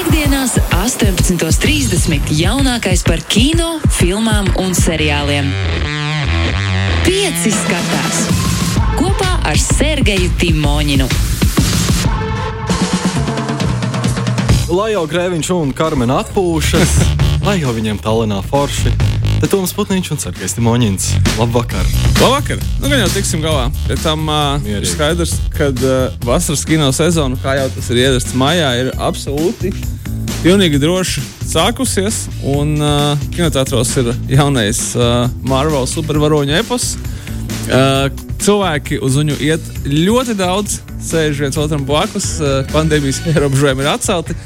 Piektdienās, 18.30. jaunākais par kino, filmām un seriāliem. Pieci skatās kopā ar Sergeju Timoņinu. Lai jau grēviņš un karmen atpūšas, lai jau viņiem talinā forši. Te Toms Putniņš un Sergejs Timoņins. Labvakar! Labvakar! Nu, gan jau tiksim galā. Pēc tam uh, ir skaidrs, ka uh, vasaras kino sezona, kā jau tas ir ierasts maijā, ir absolūti pilnīgi droši sākusies. Un uh, kinoteātros ir jaunais uh, Marvel supervaroņu epos. Uh, cilvēki uz viņu iet ļoti daudz, sēž viens otram blakus, uh, pandēmijas ierobežojumi ir atcelti.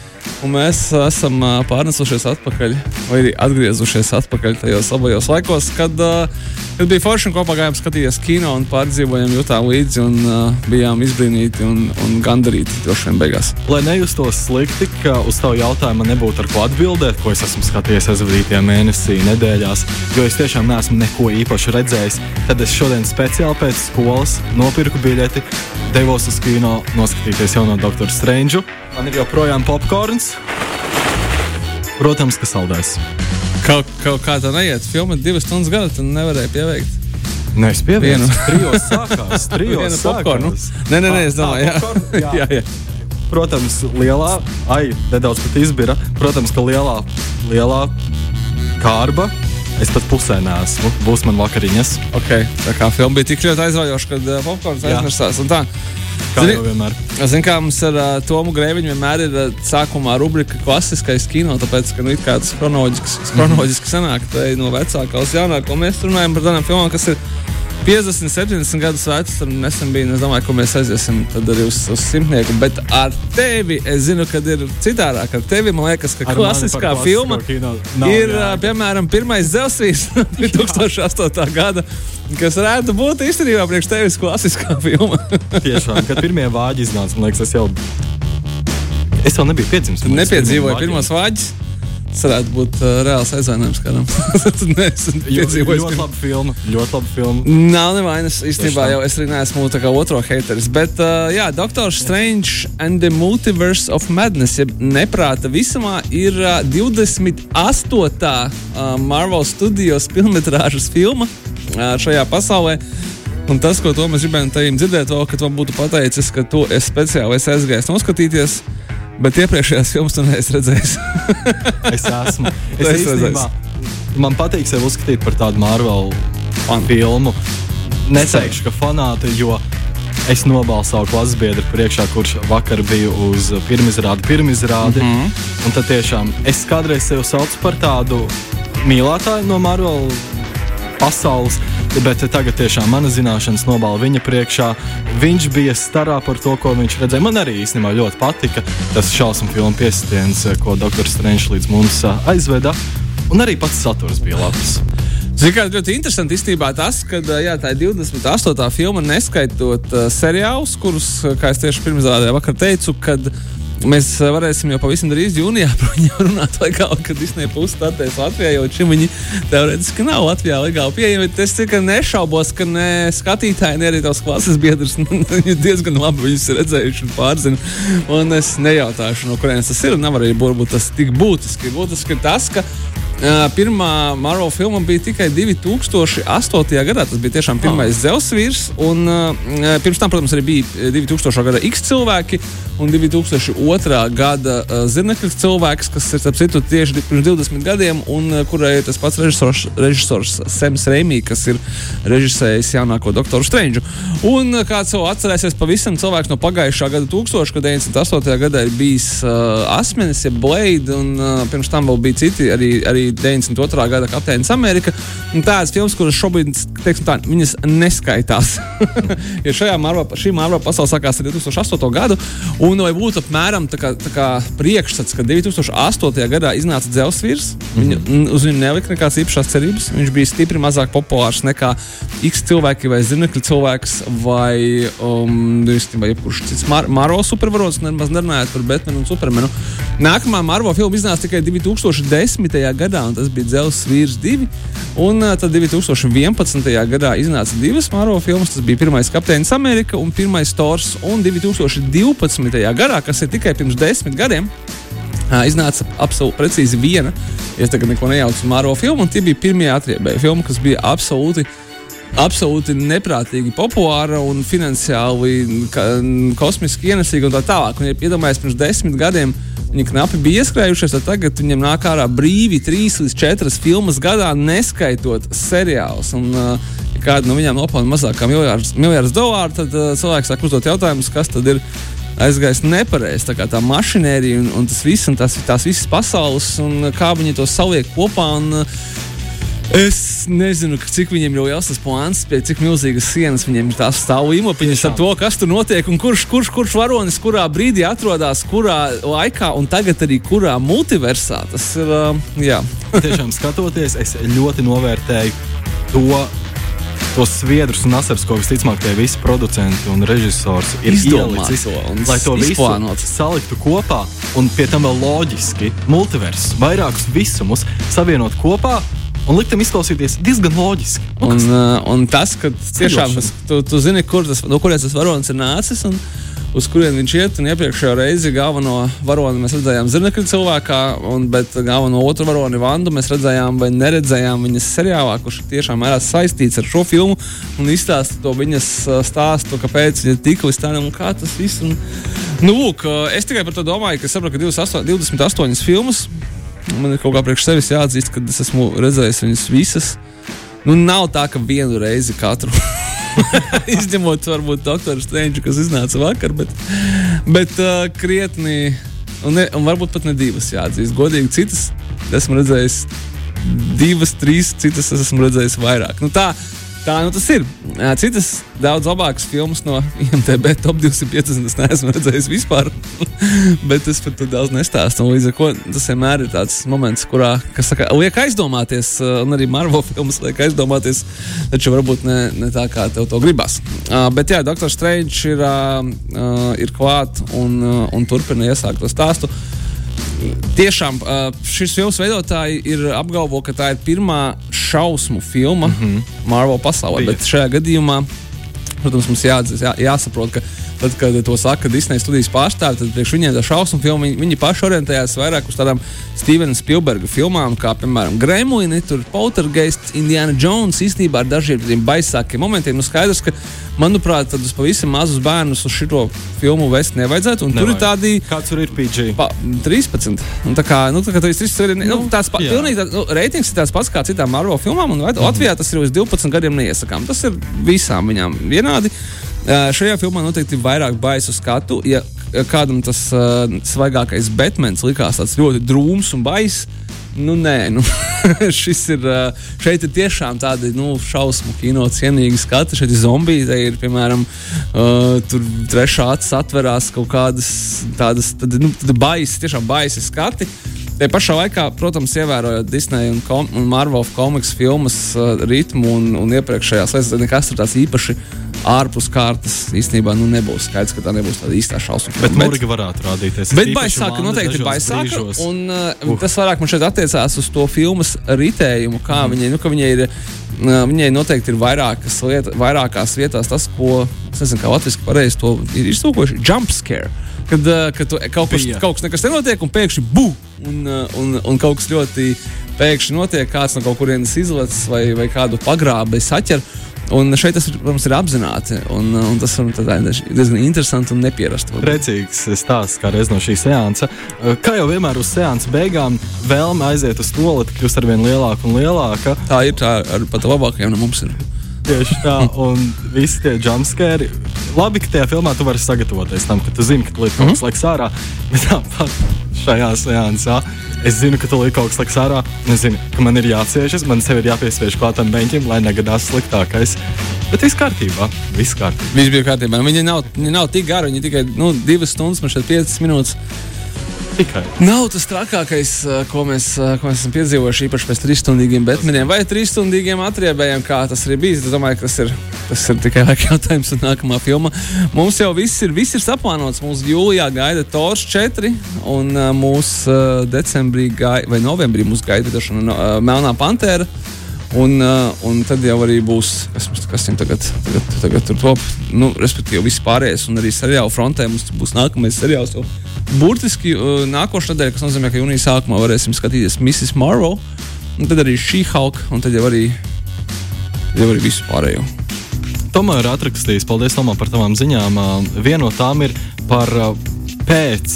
Un mēs esam pārnesušies atpakaļ, vai arī atgriezušies atpakaļ tajos labajos laikos, kad, kad bija forši un kopā gājām skatīties kino un pārdzīvojām, jutām līdzi un bijām izbrīnīti un, un gandarīti droši vien beigās. Lai nejustos slikti, ka uz tavu jautājumu nebūtu ar ko atbildēt, ko es esmu skatījies aizvadītajā mēnesī, nedēļās, jo es tiešām neesmu neko īpašu redzējis, tad es šodien speciāli pēc skolas nopirku biļeti, devos uz kino noskatīties jauno Doktoru Strange. Man ir joprojām popkorns. Protams, ka saldēs. Kaut, kaut kā tā neiet, filma divas stundas gada, tad nevarēja pieveikt. Nē, es pievienu. Vienu. Trijos sākās. Trijos sākās. Nē, nē, nē, es Ah, domāju, popcornu? jā. jā, jā. Protams, lielā, ai, nedaudz pat izbira. Protams, ka lielā, lielā kārba. Es pat pusē nesmu. Būs man vakariņas. Okay. Tā kā filma bija tik ļoti aizraujoša, kad uh, popkorns Jā. aizmirsās. Kā Zini- jau vienmēr. Ziniet, kā mums ar uh, Tomu Grēviņu vienmēr ir uh, sākumā rubrika klasiskais kino, tāpēc, ka nu, tas chronoloģiski, chronoloģiski sanāk, tā ir no vecākā uz jaunāko. Mēs runājam par tādām filmām, kas ir 50, 70 gadus vecas, un nesen bija, es domāju, ka mēs aiziesim tad arī uz, uz simtnieku, bet ar tevi es zinu, ka ir citādāk. Ar tevi man liekas, ka Ar klasiskā filma kino nav ir, uh, jēga. piemēram, pirmais Zelsīs 2008. gada, kas varētu būt īstenībā priekš tevis klasiskā filma. Tiešām, kad pirmie vāģi iznāca, man liekas, es jau. Es vēl nebiju piedzimis. Pirmiem pirmos vāģus. Tas varētu būt uh, reāls aizvainojums kādam. Vāģiem. Jo- piedzīvojis Ļoti laba filma. Ļoti laba filma. Nav nevainas. Īstenībā jau es arī neesmu tā kā otro hateris. Bet, uh, jā, Doctor Strange and the Multiverse of Madness, jeb neprāta visumā, ir uh, 28. Uh, Marvel Studios filmas filma uh, šajā pasaulē. Un tas, ko to mēs gribējām teikt, dzirdēt, vēl, ka tu man būtu pateicis, ka tu esi speciāli esi aizgājis noskatīties. Bet iepriekšējās filmas tu neesi redzējis. Es esmu. Es esi īstenībā, man patīk sevi uzskatīt par tādu Marvel filmu. Neteikšu, ka fanāti, jo es nobalsoju klases biedru priekšā, kurš vakar bija uz pirmizrādi. pirmizrādi mm. -hmm. Un tad tiešām es kādreiz sevi saucu par tādu mīlētāju no Marvel pasaules. Bet tagad tiešām mana zināšanas nobala viņa priekšā. Viņš bija starā par to, ko viņš redzēja. Man arī īstenībā ļoti patika tas šausmu filmu piesitiens, ko Dr. Strange līdz mums ā, aizveda. Un arī pats saturs bija labs. Ziniet, ļoti interesanti īstenībā tas, ka jā, tā ir 28. filma, neskaitot uh, seriālus, kurus, uh, kā es tieši pirms rādījā vakar teicu, kad mēs uh, varēsim jau pavisam drīz jūnijā par viņu runāt legāli, kad Disneja pusi startēs Latvijā, jo šim viņi teorētiski nav Latvijā legāli pieejami. Es tikai nešaubos, ka ne skatītāji, ne arī tavs klases biedrs viņi diezgan labi viņus ir redzējuši un pārzina. Un es nejautāšu, no kurienes tas ir, nav arī varbūt tas tik būtiski. Būtiski ir tas, ka pirmā Marvel filma bija tikai 2008. gadā. Tas bija tiešām pirmais oh. Zelsvīrs. Un, uh, pirms tam, protams, arī bija 2000. gada X cilvēki un 2002. gada uh, Zirnekļa cilvēks, kas ir citu tieši pirms 20 gadiem, un uh, kurai ir tas pats režisors, režisors Sems Reimī, kas ir režisējis jaunāko Doktoru Strange. Un uh, kāds jau atcerēsies, pavisam cilvēks no pagājušā gada tūkstoša, kad 98. gadā ir bijis uh, Asmenis, jeb Blade, un uh, pirms tam vēl bija citi arī. arī 92. gada Kapteinis Amerika. Tādas filmas, kuras šobrīd teiksim, tā, neskaitās. ja šajā Marvel, šī Marvel pasaule sākās ar 2008. gadu, un vai būtu apmēram tā kā, tā kā priekšstats, ka 2008. gadā iznāca Dzelsvīrs, viņu, mm. uz viņu nelika nekādas īpašas cerības. Viņš bija stipri mazāk populārs nekā X cilvēki vai Zinekļa cilvēks vai um, jebkurš cits Mar Marvel supervaronis, nemaz nerunājot par Batmanu un Supermanu. Nākamā Marvel filma iznāca tikai 2010. gadā, un tas bija Zelts vīrs 2. Un tad 2011. gadā iznāca divas Marvel filmas. Tas bija pirmais Kapteinis Amerika un pirmais Tors. Un 2012. gadā, kas ir tikai pirms desmit gadiem, iznāca absolūti precīzi viena. Es tagad neko nejaucu filmu, un tie bija pirmie atriebēji filmu, kas bija absolūti. Absolūti neprātīgi populāra un finansiāli ka, kosmiski ienesīga un tā tālāk. Un, ja iedomājamies, pirms desmit gadiem viņi knapi bija ieskrējušies, tad tagad viņiem nāk ārā brīvi trīs līdz četras filmas gadā, neskaitot seriālus. Un, uh, kāda no viņām nopelna mazāk kā miljardus dolāru, tad uh, cilvēks sāk uzdot jautājumus, kas tad ir aizgājis nepareizi. Tā kā tā mašinērija un, un tas viss, un tās, tās visas pasaules, un kā viņi to saliek kopā. Un, Es nezinu, cik viņiem liels tas plāns, pie cik milzīgas sienas viņiem ir tās stāv īmopiņas ar to, kas tur notiek un kurš, kurš, kurš varonis kurā brīdī atrodas, kurā laikā un tagad arī kurā multiversā. Tas ir, jā. Tiešām skatoties, es ļoti novērtēju to tos sviedrus un asars, ko visticamāk tie visi producenti un režisors ir izdomājuši. Lai to izplānot. visu saliktu kopā un pie tam vēl loģiski, multivers, vairākus visumus savienot kopā. Un likt tam izklausīties diezgan loģiski. Nu, un, uh, un tas, ka tiešām tas, tu, tu zini, kur tas, no kurienes tas varonis ir nācis. Un, uz kurien viņš iet. Un iepriekšējā reizē galveno varoni mēs redzējām Zirnekļa cilvēkā, un, bet galveno otru varoni Vandu mēs redzējām vai neredzējām viņas seriālā, kurš tiešām ir saistīts ar šo filmu un izstāsta to viņas stāstu, kāpēc viņa tika līdz tādam un kā tas viss. Un, nu, lūk, es tikai par to domāju, ka saprotu, ka 28, 28 filmas. Man ir kaut kā priekš sevis jāatzīst, ka es esmu redzējis viņas visas. Nu, nav tā, ka vienu reizi katru Izņemot, varbūt, doktoru Strange, kas iznāca vakar, bet, bet uh, krietni, un, ne, un varbūt pat ne divas jāatzīst. Godīgi, citas esmu redzējis divas, trīs, citas esmu redzējis vairāk. Nu, tā, Tā nu tas ir. Citas daudz labākas filmas no IMDB top 250 es neesmu redzējis vispār. Bet es par to daudz nestāstu. Līdz ar to tas vienmēr ir tāds moments, kurā saka, liek aizdomāties, un arī Marvel filmas liek aizdomāties, taču varbūt ne, ne tā, kā tev to gribas. Bet jā, Dr. Strange ir, ir klāt un, un turpina iesākt to stāstu. Tiešām šis filmas veidotāji ir apgalvo, ka tā ir pirmā šausmu filma mm -hmm. Marvel pasaulē. Bija. Bet šajā gadījumā, protams, mums jāatzīst, jā, jāsaprot, ka tad, kad to saka Disneja studijas pārstāvji, tad priekš viņiem tā šausmu filma, viņi, viņi paši orientējās vairāk uz tādām Stevena Spielberga filmām, kā piemēram Gremlini, Poltergeist, Indiana Jones īstenībā ar dažiem tādiem baisākiem momentiem. Nu, skaidrs, ka manuprāt, tad uz pavisam mazus bērnus uz šo filmu vest nevajadzētu. Nevajag. Tur ir tādi. Kāds tur ir PG? Pa, 13. Un tā kā, nu, tā kā tas ir nu, nu, tāds pats, pilnīgi tā, nu, reitings ir tāds pats kā citām Marvel filmām, un mm -hmm. Latvijā tas ir uz 12 gadiem neiesakām. Tas ir visām viņām vienādi. Uh, šajā filmā noteikti ir vairāk baisu skatu. Ja kādam tas uh, svaigākais Batmans likās ļoti drūms un baiss, Nu, nē, nu, šis ir. Šeit ir tiešām tādi nu, šausmu kino cienīgi skati. Šeit ir zombiji, te ir piemēram uh, tur trešā acis atverās kaut kādas tādas tad, nu, baisas, tiešām baisas skati. Te pašā laikā, protams, ievērojot Disneja un, kom, un Marvel komiks filmas uh, ritmu un, un iepriekšējās lietas, nekas tur tāds īpaši ārpus kārtas īstenībā nu, nebūs skaidrs, ka tā nebūs tāda īstā šausmu. Bet, Morga varētu rādīties. Bet baisāka noteikti baisāka. Un, uh, uh. Tas vairāk man šeit attiecās uz to filmas ritējumu, kā mm. viņai, nu, viņai ir. Uh, viņai noteikti ir vairākas liet, vairākās vietās tas, ko es nezinu, kā latviešu pareizi to ir iztūkojuši. Jump scare. Kad, uh, kad tu, kaut, kas, kaut kas nekas nenotiek, un pēkšņi bu! Un, uh, un, un kaut kas ļoti pēkšņi notiek, kāds no kaut kurienes izlaists vai, vai kādu pagrābi saķer. Un šeit tas, protams, ir apzināti. Un, un tas ir diezgan interesanti un neparasts. Precīzs stāsts kā reiz no šī seansa. Kā jau vienmēr uz seansa beigām, vēlme aiziet uz to, lai kļūst ar vien lielāka un lielāka. Tā ir tā, ar pat labākajiem no mums. Ir. Tieši tā, un visi tie jumpscari. Labi, ka tajā filmā tu vari sagatavoties tam, ka tu zini, ka tu liekas mm -hmm. laiks ārā. Bet tāpat šajā seansā es zinu, ka tu liekas kaut kas laiks ārā. Es zinu, ka man ir jāciešas, man sev ir jāpiespiež klātam beņķim, lai negadās sliktākais. Bet viss kārtībā. Viss kārtībā. Viss bija kārtībā. Viņi nav, viņi nav tik gari, viņi tikai nu, divas stundas, man šeit piecas minūtes. Tikai. Nav tas trakākais, ko mēs, ko mēs esam piedzīvojuši īpaši pēc trīsstundīgiem betmeniem vai trīsstundīgiem atriebējiem, kā tas arī bijis. Es domāju, ka tas ir, tas ir tikai laika jautājums un nākamā filma. Mums jau viss ir, viss ir saplānots. Mums jūlijā gaida Tors 4 un mūs decembrī gaida, vai novembrī mūs gaida Melnā Pantēra. Un, uh, un tad jau arī būs, kas, kas viņam tagad, tagad, tagad tur top, nu, respektīvi, viss pārējais, un arī seriāla frontē mums būs nākamais seriāls. Jau. Burtiski uh, nākošais nedēļa, kas nozīmē, ka jūnijas sākumā varēsim skatīties Mrs. Marvel, un tad arī šī Hulk, un tad jau arī, jau arī visu pārējo. Tomēr ir atrakstījis, paldies Tomam par tavām ziņām. Ā, Viena no tām ir par ā, pēc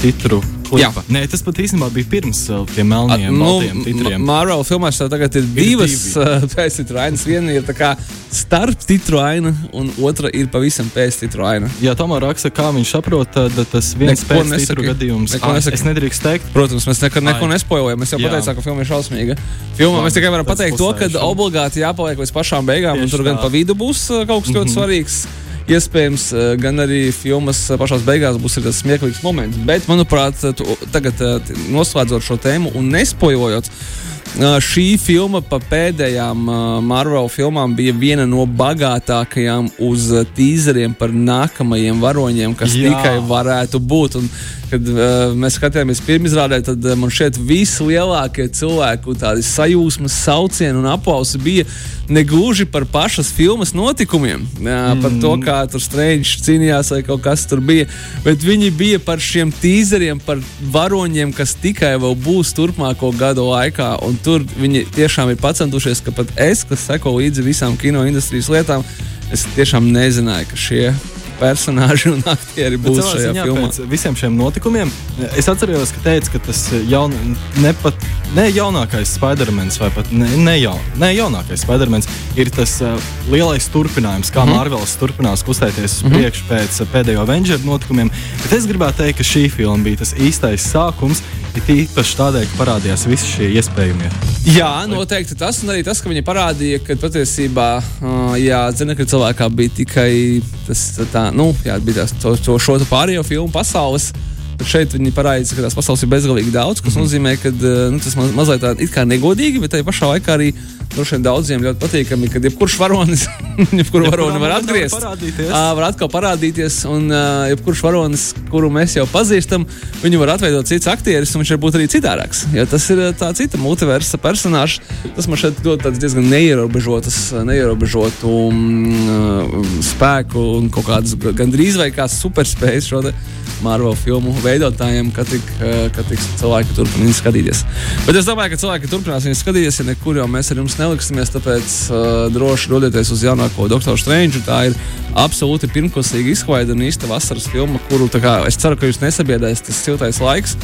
titru klipa. Nē, tas pat īstenībā bija pirms ā, tiem melniem nu, titriem. Marvel filmās tagad ir divas divi. uh, pēctitru ainas. Viena ir tā kā starp titru aina, un otra ir pavisam pēctitru aina. Ja Tomā raksta, kā viņš saprot, tad tas viens Neko pēc titru nesaki. gadījums. Neko Ā, nesaki. Es nedrīkst teikt. Protams, mēs nekad neko Ai. nespojojam. Mēs jau Jā. pateicām, ka filma ir šausmīga. Filmā mēs tikai varam pateikt to, ka obligāti jāpaliek līdz pašām beigām, un Tieši tur gan tā. pa vidu būs uh, kaut kas ļoti svarīgs. Iespējams, uh, gan arī filmas uh, pašā beigās būs tas smieklīgs moments. Bet, manuprāt, tu, tagad t- noslēdzot šo tēmu un nespojojot, šī filma pa pēdējām uh, Marvel filmām bija viena no bagātākajām uz uh, tīzeriem par nākamajiem varoņiem, kas Jā. tikai varētu būt. Un, kad uh, mēs skatījāmies pirmizrādē, tad uh, man šķiet, vislielākie cilvēku sajūsmas, saucieni un aplausi bija negluži par pašas filmas notikumiem, uh, par to, kā tur Strange cīnījās vai kaut kas tur bija, bet viņi bija par šiem tīzeriem, par varoņiem, kas tikai vēl būs turpmāko gadu laikā. Un tur viņi tiešām ir pacentušies, ka pat es, kas seko līdzi visām kino industrijas lietām, es tiešām nezināju, ka šie personāļi un aktieri Bet būs savā šajā ziņā filmā. Pēc visiem šiem notikumiem es atceros, ka teica, ka tas jaun, ne pat ne jaunākais Spidermans, vai pat ne, ne, jau, ne jaunākais Spidermans, ir tas uh, lielais turpinājums, kā mm. -hmm. Marvels turpinās kustēties uz mm -hmm. priekšu pēc uh, pēdējo Avengers notikumiem. Bet es gribētu teikt, ka šī filma bija tas īstais sākums, it īpaši tādēļ, ka parādījās visi šie iespējamie. Jā, noteikti tas, un arī tas, ka viņi parādīja, ka patiesībā, uh, jā, zina, ka cilvēkā bija tikai tas, tā, nu, jā, bija tās, to, to šo pārējo filmu pasaules. Bet šeit viņi parādīja, ka tās pasaules ir bezgalīgi daudz, kas mm -hmm. nozīmē, ka uh, nu, tas ma mazliet tā kā negodīgi, bet tajā pašā laikā arī droši vien daudziem ļoti patīkami, ka jebkurš varonis, jebkuru varoni var momentā var atkal parādīties, un jebkurš varonis, kuru mēs jau pazīstam, viņu var atveidot cits aktieris, un viņš var būt arī citādāks. Jo tas ir tā cita multiversa personāžs. Tas man šeit dod diezgan neierobežotas, neierobežotu mm, spēku un kaut kādas ga- gandrīz vai kā superspējas šo te Marvel filmu veidotājiem, ka tik, ā, ka tik cilvēki turpina viņu skatīties. Bet es domāju, ka cilvēki turpinās viņu skatīties, ja nekur jau mēs ar jums neliksimies, tāpēc uh, droši dodieties uz jaunāko Doktoru Strange. Tā ir absolūti pirmklasīga izklaide un īsta vasaras filma, kuru kā, es ceru, ka jūs nesabiedēsiet tas siltais laiks.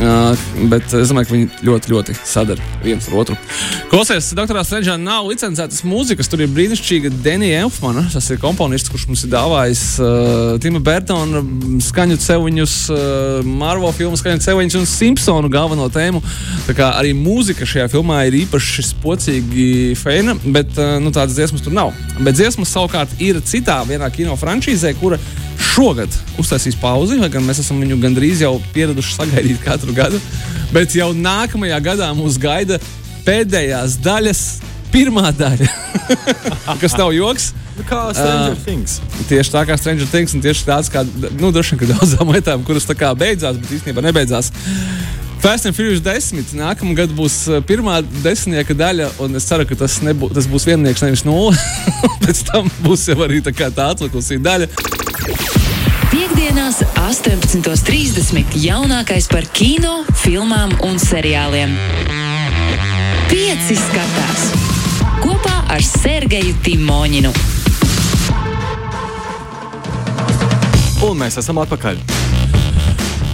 Uh, bet es domāju, ka viņi ļoti, ļoti sadara viens ar otru. Klausies, doktorā Strunčā nav licencētas mūzikas. Tur ir brīnišķīga Denija Elfmana. Tas ir komponists, kurš mums ir dāvājis uh, Tima Burtona skaņu ceļus, uh, Marvel filmu skaņu ceļus un Simpsonu galveno tēmu. Tā kā arī mūzika šajā filmā ir īpaši spocīgi feina, bet uh, nu, tādas dziesmas tur nav. Bet dziesmas savukārt ir citā vienā kino frančīzē, kura šogad uztaisīs pauzi, lai gan mēs esam viņu gandrīz jau pieraduši sagaidīt katru gadu. Bet jau nākamajā gadā mūs gaida pēdējās daļas, pirmā daļa. Kas nav joks? Nu, Kā Stranger uh, Things. Tieši tā kā Stranger Things, un tieši tāds kā nu, daudzām lietām, kuras tā kā beidzās, bet īstenībā nebeidzās. Fast and Furious 10. Nākamā gada būs pirmā desmitnieka daļa, un es ceru, ka tas, nebū, tas būs viennieks, nevis nulle. Pēc tam būs jau arī tā, kā tā atlikusī daļa. Piektdienās, 18.30. jaunākais par kino, filmām un seriāliem. Pieci skatās kopā ar Sergeju Timoņinu. Un mēs esam atpakaļ.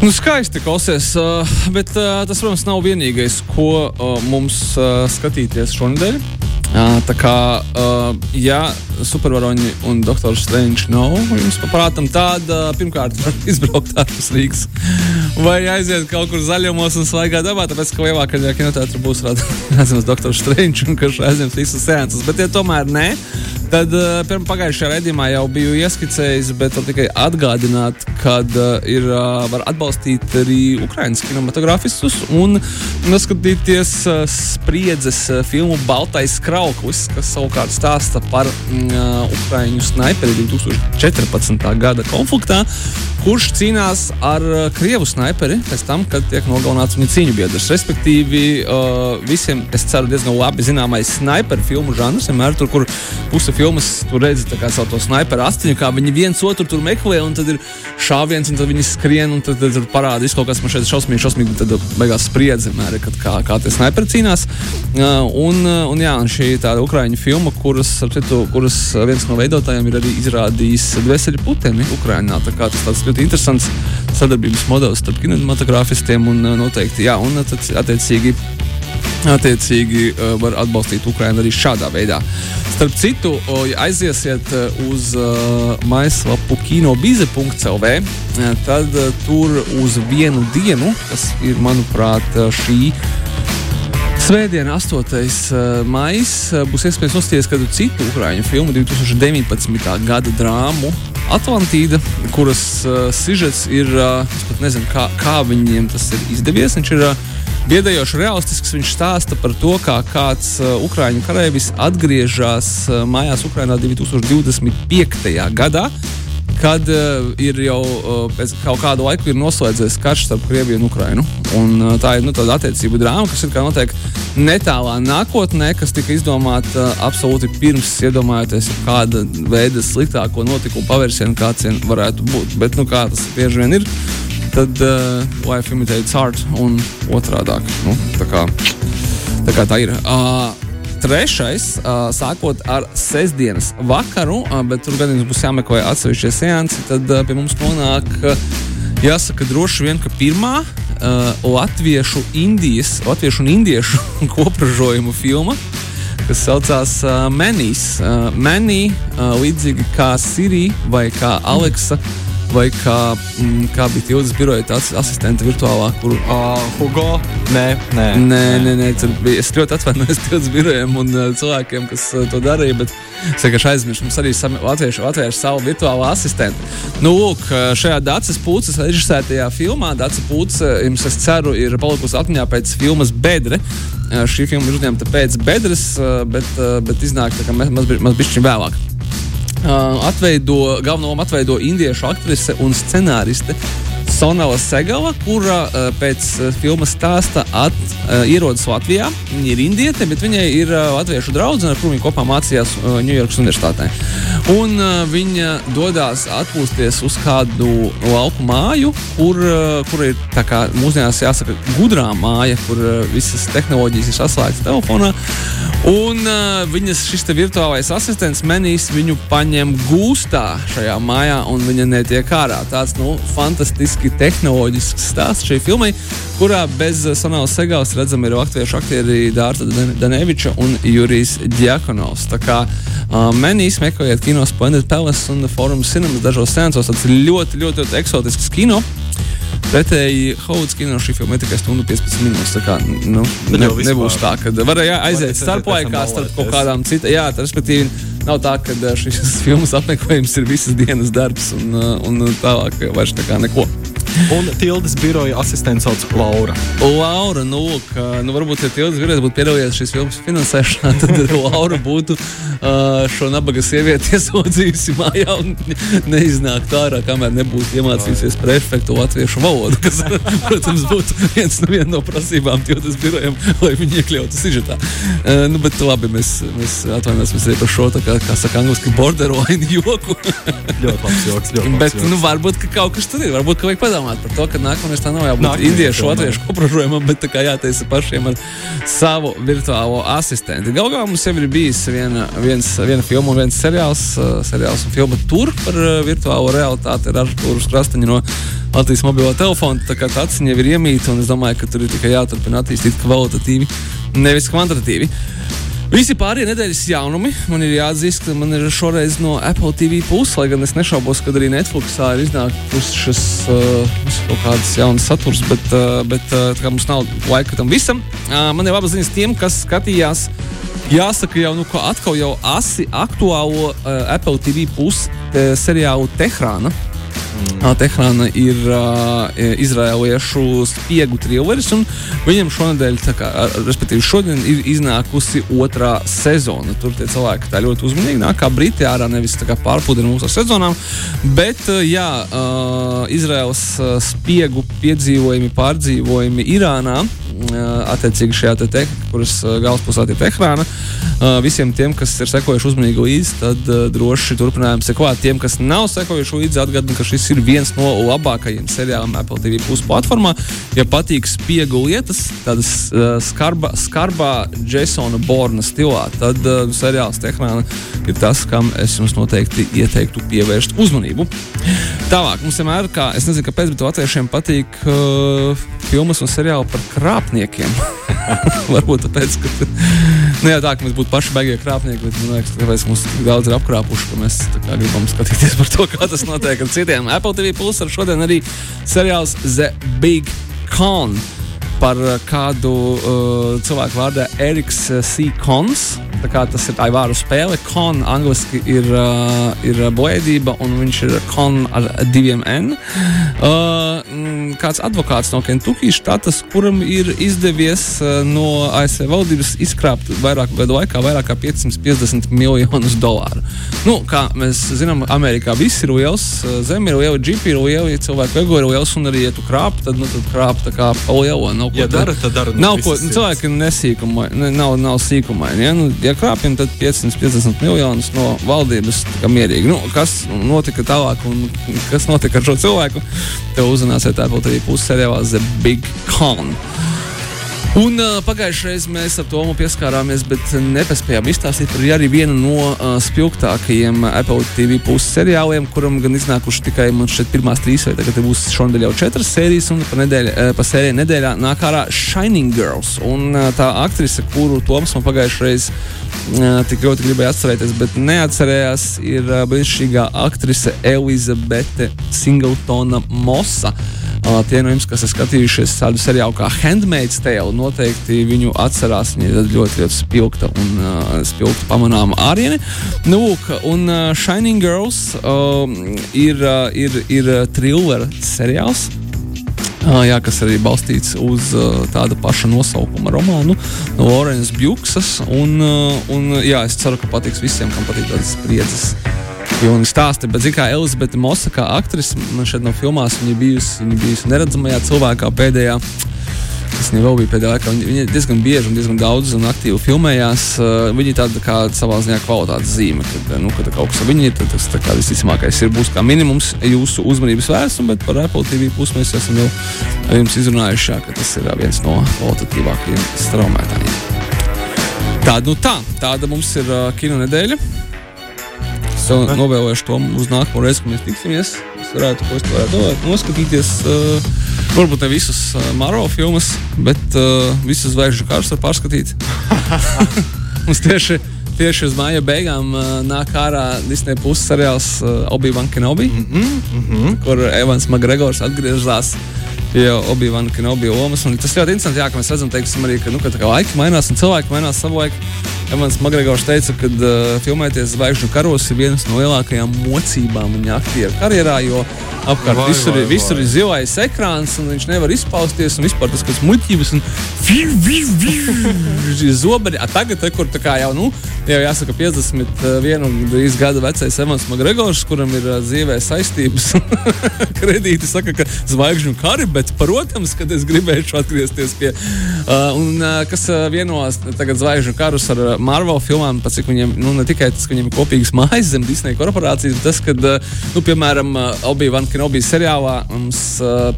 Nu, skaisti klausies, uh, bet uh, tas, protams, nav vienīgais, ko uh, mums skatīties šonadēļ. Uh, tā kā, uh, ja supervaroņi un doktors Strange nav jums paprātam, tad uh, pirmkārt var izbraukt ārpus Rīgas vai aiziet kaut kur zaļumos un svaigā dabā, tāpēc, ka lielākajā kinoteātrī būs redzams doktors Strange un ka aizņems visas seanses. Bet, ja tomēr nē, Tad uh, pirmā pagājušajā raidījumā jau biju ieskicējis, bet tikai atgādināt, ka uh, ir uh, var atbalstīt arī Ukraiņas kinematogrāfistus un noskatīties uh, spriedzes uh, filmu Baltais Krauklis, kas savukārt stāsta par uh, Ukraiņu snaiperi 2014. gada konfliktā, kurš cīnās ar uh, krievu snaiperi pēc tam, kad tiek nogalināts viņa cīņu biedrs. Respektīvi, uh, visiem, es ceru, diezgan labi zināmais snaiperu filmu žanrs, vienmēr tur, kur puse filmas tur redzi savu to sniperu astiņu, kā viņi viens otru tur meklē, un tad ir šāviens, un tad viņi skrien, un tad, tad, tad parādās kaut kas man šeit šausmīgi, šausmīgi, tad beigās spriedzi, mēri, kad, kā, kā tie sniperi cīnās. Uh, un, uh, un, jā, un šī tāda ukraiņu filma, kuras, citu, kuras viens no veidotājiem ir arī izrādījis Dvēseli Putini Ukraiņā. Tā kā tas tāds ļoti interesants sadarbības modelis starp kinematogrāfistiem un uh, noteikti, jā, un tad attiecīgi attiecīgi uh, var atbalstīt Ukraiņu arī šādā veidā. Starp citu, ja aiziesiet uz uh, maislapu kinobize.clv, tad tur uz vienu dienu, kas ir, manuprāt, šī Svētdiena, 8. maija, būs iespējams nostīties kādu citu ukrāņu filmu, 2019. gada drāmu Atlantīda, kuras uh, sižets ir, uh, es pat nezinu, kā, kā viņiem tas ir izdevies. Viņš ir uh, biedējoši realistisks. Viņš stāsta par to, kā kāds uh, ukrāņu karavīrs atgriežas uh, mājās Ukrajinā 2025. gadā. Kad uh, ir jau uh, pēc kaut kāda laika noslēdzies karš starp Krieviju un Ukrajinu. Un, uh, tā ir nu, tāda attiecību drāma, kas ir notiek netālā nākotnē, kas tika izdomāta uh, absolūti pirms iedomājoties kāda veida sliktāko notikumu pavērsienu, kāds varētu būt. Bet nu, kā tas bieži vien ir, tad uh, life imitates art un otrādāk. Nu, tā, kā, tā kā tā ir. Uh, Trešais, uh, sākot ar sestdienas vakaru, uh, bet tur gan būs jāmeklē atsevišķie seansi, tad uh, pie mums nonāk, uh, jāsaka, droši vien, ka pirmā uh, latviešu, indijas, latviešu un indiešu kopražojumu filma, kas saucās uh, Manīs. Uh, Manī, uh, līdzīgi kā Sirija vai kā Aleksa. Mm vai kā, mm, kā bija Tildas biroja tāds asistenta virtuālā, kur. Uh, Hugo? Nē, nē. Nē, nē, nē bija, es ļoti atvainojos Tildas birojiem un uh, cilvēkiem, kas uh, to darīja, bet es vienkārši aizmirsu. Mums arī latvieši atvērš savu virtuālo asistentu. Nu, lūk, šajā Dācis Pūces režisētajā filmā Dācis Pūces, jums es ceru, ir palikusi atmiņā pēc filmas Bedre. Šī filma ir uzņemta pēc bedres, bet, bet iznāk tā kā maz, maz, maz bišķiņ vēlāk. Uh, atveido, galveno lomu atveido indiešu aktrise un scenāriste Sonala Segala, kura uh, pēc uh, filmas stāsta at, uh, ierodas Latvijā. Viņa ir indiete, bet viņai ir uh, latviešu draudzene, ar kuru viņa kopā mācījās Ņujorkas uh, Universitātē. Un uh, viņa dodas atpūsties uz kādu lauku māju, kur, uh, kur ir tā kā mūsdienās jāsaka gudrā māja, kur uh, visas tehnoloģijas ir saslēgtas telefonā. Un uh, viņas šis virtuālais asistents menīs viņu paņem gūstā šajā mājā, un viņa netiek ārā. Tāds nu, fantastisks burtiski tehnoloģisks stāsts šai filmai, kurā bez Sonāla Segāls redzam ir latviešu aktieri Dārta Daneviča un Jurijs Djakonovs. Tā kā uh, menīs meklējiet kino Splendid Palace un Forum Cinemas dažos seansos, tas ir ļoti, ļoti, ļoti eksotisks kino. Pretēji Haudas kino šī filma ir tikai stundu 15 minūtes. Tā kā, nu, ne, nebūs tā, ka varēja aiziet starplaikā starp kaut kādām citām. Jā, tā respektīvi nav tā, ka šis filmas apmeklējums ir visas dienas darbs un, un tālāk vairs tā kā neko. Un Tildes biroja asistents sauc Laura. Laura, nu, ka, nu varbūt, ja Tildes birojas būtu piedalījies šīs filmas finansēšanā, tad Laura būtu uh, šo nabaga sievieti iesaudzījusi mājā un neiznākt ārā, kamēr nebūtu iemācījusies prefektu latviešu valodu, kas, protams, būtu viens no, viena no prasībām Tildes birojam, lai viņi iekļautu sižetā. Uh, nu, bet labi, mēs, mēs atvainojamies par šo, tā kā, kā saka angliski, borderline joku. ļoti labs joks, ļoti labs bet, joks. nu, varbūt, ka kaut kas tur ir, varbūt, ka vajag padomāt domāt par to, ka nākamais tā nav jābūt indiešu, latviešu kopražojumam, bet tā kā jātaisa pašiem ar savu virtuālo asistentu. Galu galā mums jau ir bijis viena, viens, viena filma un viens seriāls, uh, seriāls un filma tur par uh, virtuālo realitāti ar Artūru Krastaņu no Latvijas mobilo telefonu. Tā kā tā jau ir iemīta un es domāju, ka tur ir tikai jāturpina attīstīt kvalitatīvi, nevis kvantitatīvi. Visi pārējie nedēļas jaunumi man ir jāatzīst, ka man ir šoreiz no Apple TV puses, lai gan es nešaubos, ka arī Netflixā ir iznākušas uh, kaut kādas jaunas saturs, bet, uh, bet uh, mums nav laika tam visam. Uh, man ir labas ziņas tiem, kas skatījās Jāsaka, jau nu, atkal jau asi aktuālo uh, Apple TV pusi te, seriālu Tehrāna. Mm. Tehrāna ir uh, izrēliešu spiegu trilleris, un viņam šonadēļ, kā, respektīvi, šodien ir iznākusi otrā sezona. Tur tie cilvēki tā ļoti uzmanīgi nāk, kā brīti ārā, nevis pārpūdina mūsu sezonām. Bet, uh, jā, uh, Izraels uh, spiegu piedzīvojumi, pārdzīvojumi Irānā attiecīgi šajā te tehnikā, kuras galvaspilsēta ir Tehrāna. Visiem tiem, kas ir sekojuši uzmanīgi līdzi, tad droši turpinājumi sekot. Tiem, kas nav sekojuši līdzi, atgādinu, ka šis ir viens no labākajiem seriāliem Apple TV plus platformā. Ja patīk spiegu lietas, tādas skarba, skarbā Jasona Borna stilā, tad seriāls Tehrāna ir tas, kam es jums noteikti ieteiktu pievērst uzmanību. Tālāk, mums vienmēr, kā es nezinu, kāpēc, bet latviešiem patīk uh, filmas un seriāli par krāpniekiem. Varbūt tāpēc, ka nu, jā, tā, ka mēs būtu paši beigie krāpnieki, bet man liekas, ka mums daudz ir apkrāpuši, ka mēs gribam skatīties par to, kā tas notiek ar citiem. Apple TV Plus ar šodien arī seriāls The Big Con par kādu uh, cilvēku vārdā Eriks C. Kons. Tas ir tā vārdu spēle. Kon angļuiski ir, uh, ir blēdība, un viņš ir kon ar diviem N. Uh, kāds advokāts no Kentuckijas štatas, kuram ir izdevies uh, no ASV valdības izkrāpt vairāk gadu laikā vairāk kā 550 miljonus dolāru. Nu, kā mēs zinām, Amerikā viss ir liels, uh, zeme ir liela, džipi ir liela, ja cilvēku ego ir liels, un arī, ja tu krāp, tad, nu, tad krāp tā kā pa lielo. Nav ko ja dara, tad dara. Nav ko, nu, cilvēki nesīkumaini, nav, nav sīkumaini. Ja? Nu, ja krāpjam, tad 550 miljonus no valdības mierīgi. Nu, kas notika tālāk un kas notika ar šo cilvēku? Tev uzzināsiet Apple TV puses seriālā The Big Con. Un uh, pagājušajā reizē mēs ar Tomu pieskārāmies, bet nepaspējām izstāstīt par arī vienu no uh, spilgtākajiem Apple TV puses seriāliem, kuram gan iznākuši tikai šeit pirmās trīs, vai tagad būs šonadēļ jau četras sērijas, un pa, nedēļa, uh, pa sērijai nedēļā nāk ārā Shining Girls. Un uh, tā aktrise, kuru Toms man pagājušajā reizē uh, tik ļoti gribēja atcerēties, bet neatcerējās, ir uh, brīnišķīgā aktrise Elizabete Singletona Mosa. Uh, tie no jums, kas ir skatījušies tādu seriālu kā Handmaid's Tale, noteikti viņu atcerās. Viņa ir ļoti, ļoti spilgta un uh, spilgta pamanāma āriene. Nu, un uh, Shining Girls uh, ir, uh, ir, ir thriller seriāls. Uh, jā, kas arī balstīts uz uh, tāda paša nosaukuma romānu no Lorenas Bjuksas. Un, uh, un, jā, es ceru, ka patiks visiem, kam patīk tādas spriedzes filmu stāsti. Bet, kā Elizabete Mosa, kā aktrise, man šeit no filmās, viņa bijusi, viņa bijusi neredzamajā cilvēkā pēdējā. Tas viņa vēl bija pēdējā laikā. Viņa diezgan bieži un diezgan daudz un aktīvi filmējās. Uh, viņa ir tāda kā savā ziņā kvalitātes zīme, kad, nu, kad kaut kas ar viņu ir. Tas kā, visticamākais ir būs kā minimums jūsu uzmanības vērsts, bet par Apple TV pusi mēs esam jau jums izrunājuši, ka tas ir viens no kvalitatīvākajiem straumētājiem. Tāda, nu tā, tāda mums ir uh, kino nedēļa tev novēlēšu to uz nākamo reizi, kad mēs tiksimies. Es varētu, ko es varētu domāt, noskatīties. Uh, varbūt ne visas uh, Marvel filmas, bet uh, visas zvaigžņu kārtas var pārskatīt. Mums tieši, tieši uz māja beigām uh, nāk ārā Disneja puses seriāls uh, Obi-Wan Kenobi, mm -hmm, mm -hmm. kur Evans Magregors atgriežas pie Obi-Wan Kenobi lomas. Un tas ļoti interesanti, jā, ka mēs redzam, teiksim, arī, ka, nu, ka laiki mainās un cilvēki mainās savu laiku. Emants Magregors teica, ka uh, filmēties zvaigžņu karos ir viens no lielākajām mocībām viņa aktieru karjerā, jo apkārt vai, visur, vai, visur vai. ir zilais ekrāns, un viņš nevar izpausties. Un vispār tas, kas muļķības un zobeni. Tagad, te, kur kā, jau, nu, jau jāsaka, 51 gadu vecais Emants Magregors, kuram ir uh, dzīvē saistības, kredīti saka, ka zvaigžņu kari, bet, protams, kad es gribēšu atgriezties pie, uh, un uh, kas uh, vienos tagad zvaigžņu karus ar Marvel filmām, pat cik viņiem, nu, ne tikai tas, ka viņiem ir kopīgas mājas zem Disney korporācijas, bet tas, ka, nu, piemēram, Obi-Wan Kenobi seriālā mums,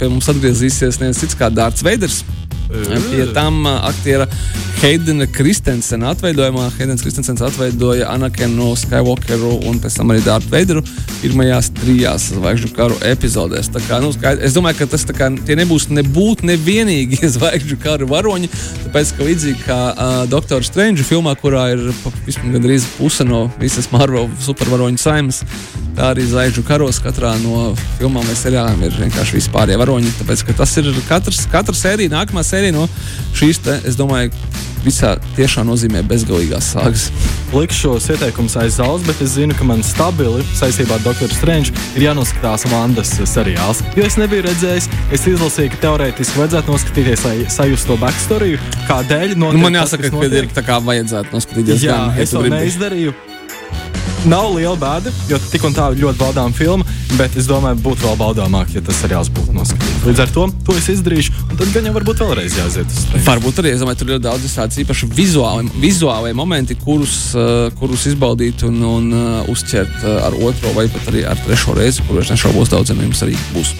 pie mums atgriezīsies neviens cits kā Dārts Veiders. Pie tam aktiera Heidena Kristensena atveidojumā. Heidens Kristensens atveidoja Anakenu Skywalkeru un pēc tam arī Dārtu Veideru pirmajās trijās zvaigžņu karu epizodēs. Kā, nu, es domāju, ka tas kā, nebūs nebūt nevienīgi zvaigžņu karu varoņi, tāpēc, ka līdzīgi kā uh, Doktora Strange filmā, kurā ir gandrīz puse no visas Marvel supervaroņu saimnes, tā arī Zvaigžņu karos katrā no filmām vai seriāliem ir vienkārši vispārējie varoņi. Tāpēc, ka tas ir katrs, katra sērija, nākamā sērija no šīs, te, es domāju, visā tiešā nozīmē bezgalīgās sāgas. Likšu šos ieteikumus aiz zāles, bet es zinu, ka man stabili saistībā ar Dr. Strange ir jānoskatās Vandas seriāls. Jo es nebiju redzējis, es izlasīju, ka teorētiski vajadzētu noskatīties, lai sajustu to backstory, kādēļ. Nu, man jāsaka, tas, ka ir tā kā vajadzētu noskatīties. Jā, gan, ja es to neizdarīju. Nav liela bēda, jo tik un tā ļoti baudāma filma, bet es domāju, būtu vēl baudāmāk, ja tas seriāls būtu noskatīts. Līdz ar to to es izdarīšu, un tad gan jau varbūt vēlreiz jāiziet uz to. Varbūt arī, es domāju, tur ir daudz tādas īpaši vizuāli, vizuāli momenti, kurus, uh, kurus izbaudīt un, un uh, uzķert uh, ar otro vai pat arī ar trešo reizi, kur es nešaubos daudziem jums arī būs.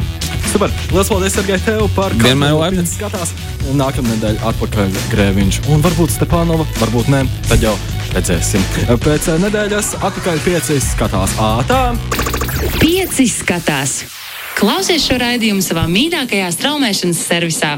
Super! Lielas paldies, Sergei, tev par vienmēr laipni. Skatās nākamā nedēļa atpakaļ Grēviņš. Un varbūt Stepānova, varbūt ne. Tad jau redzēsim. Pēc nedēļas atpakaļ pieci skatās ātrā. Pieci skatās. Klausies šo raidījumu savā mīļākajā straumēšanas servisā.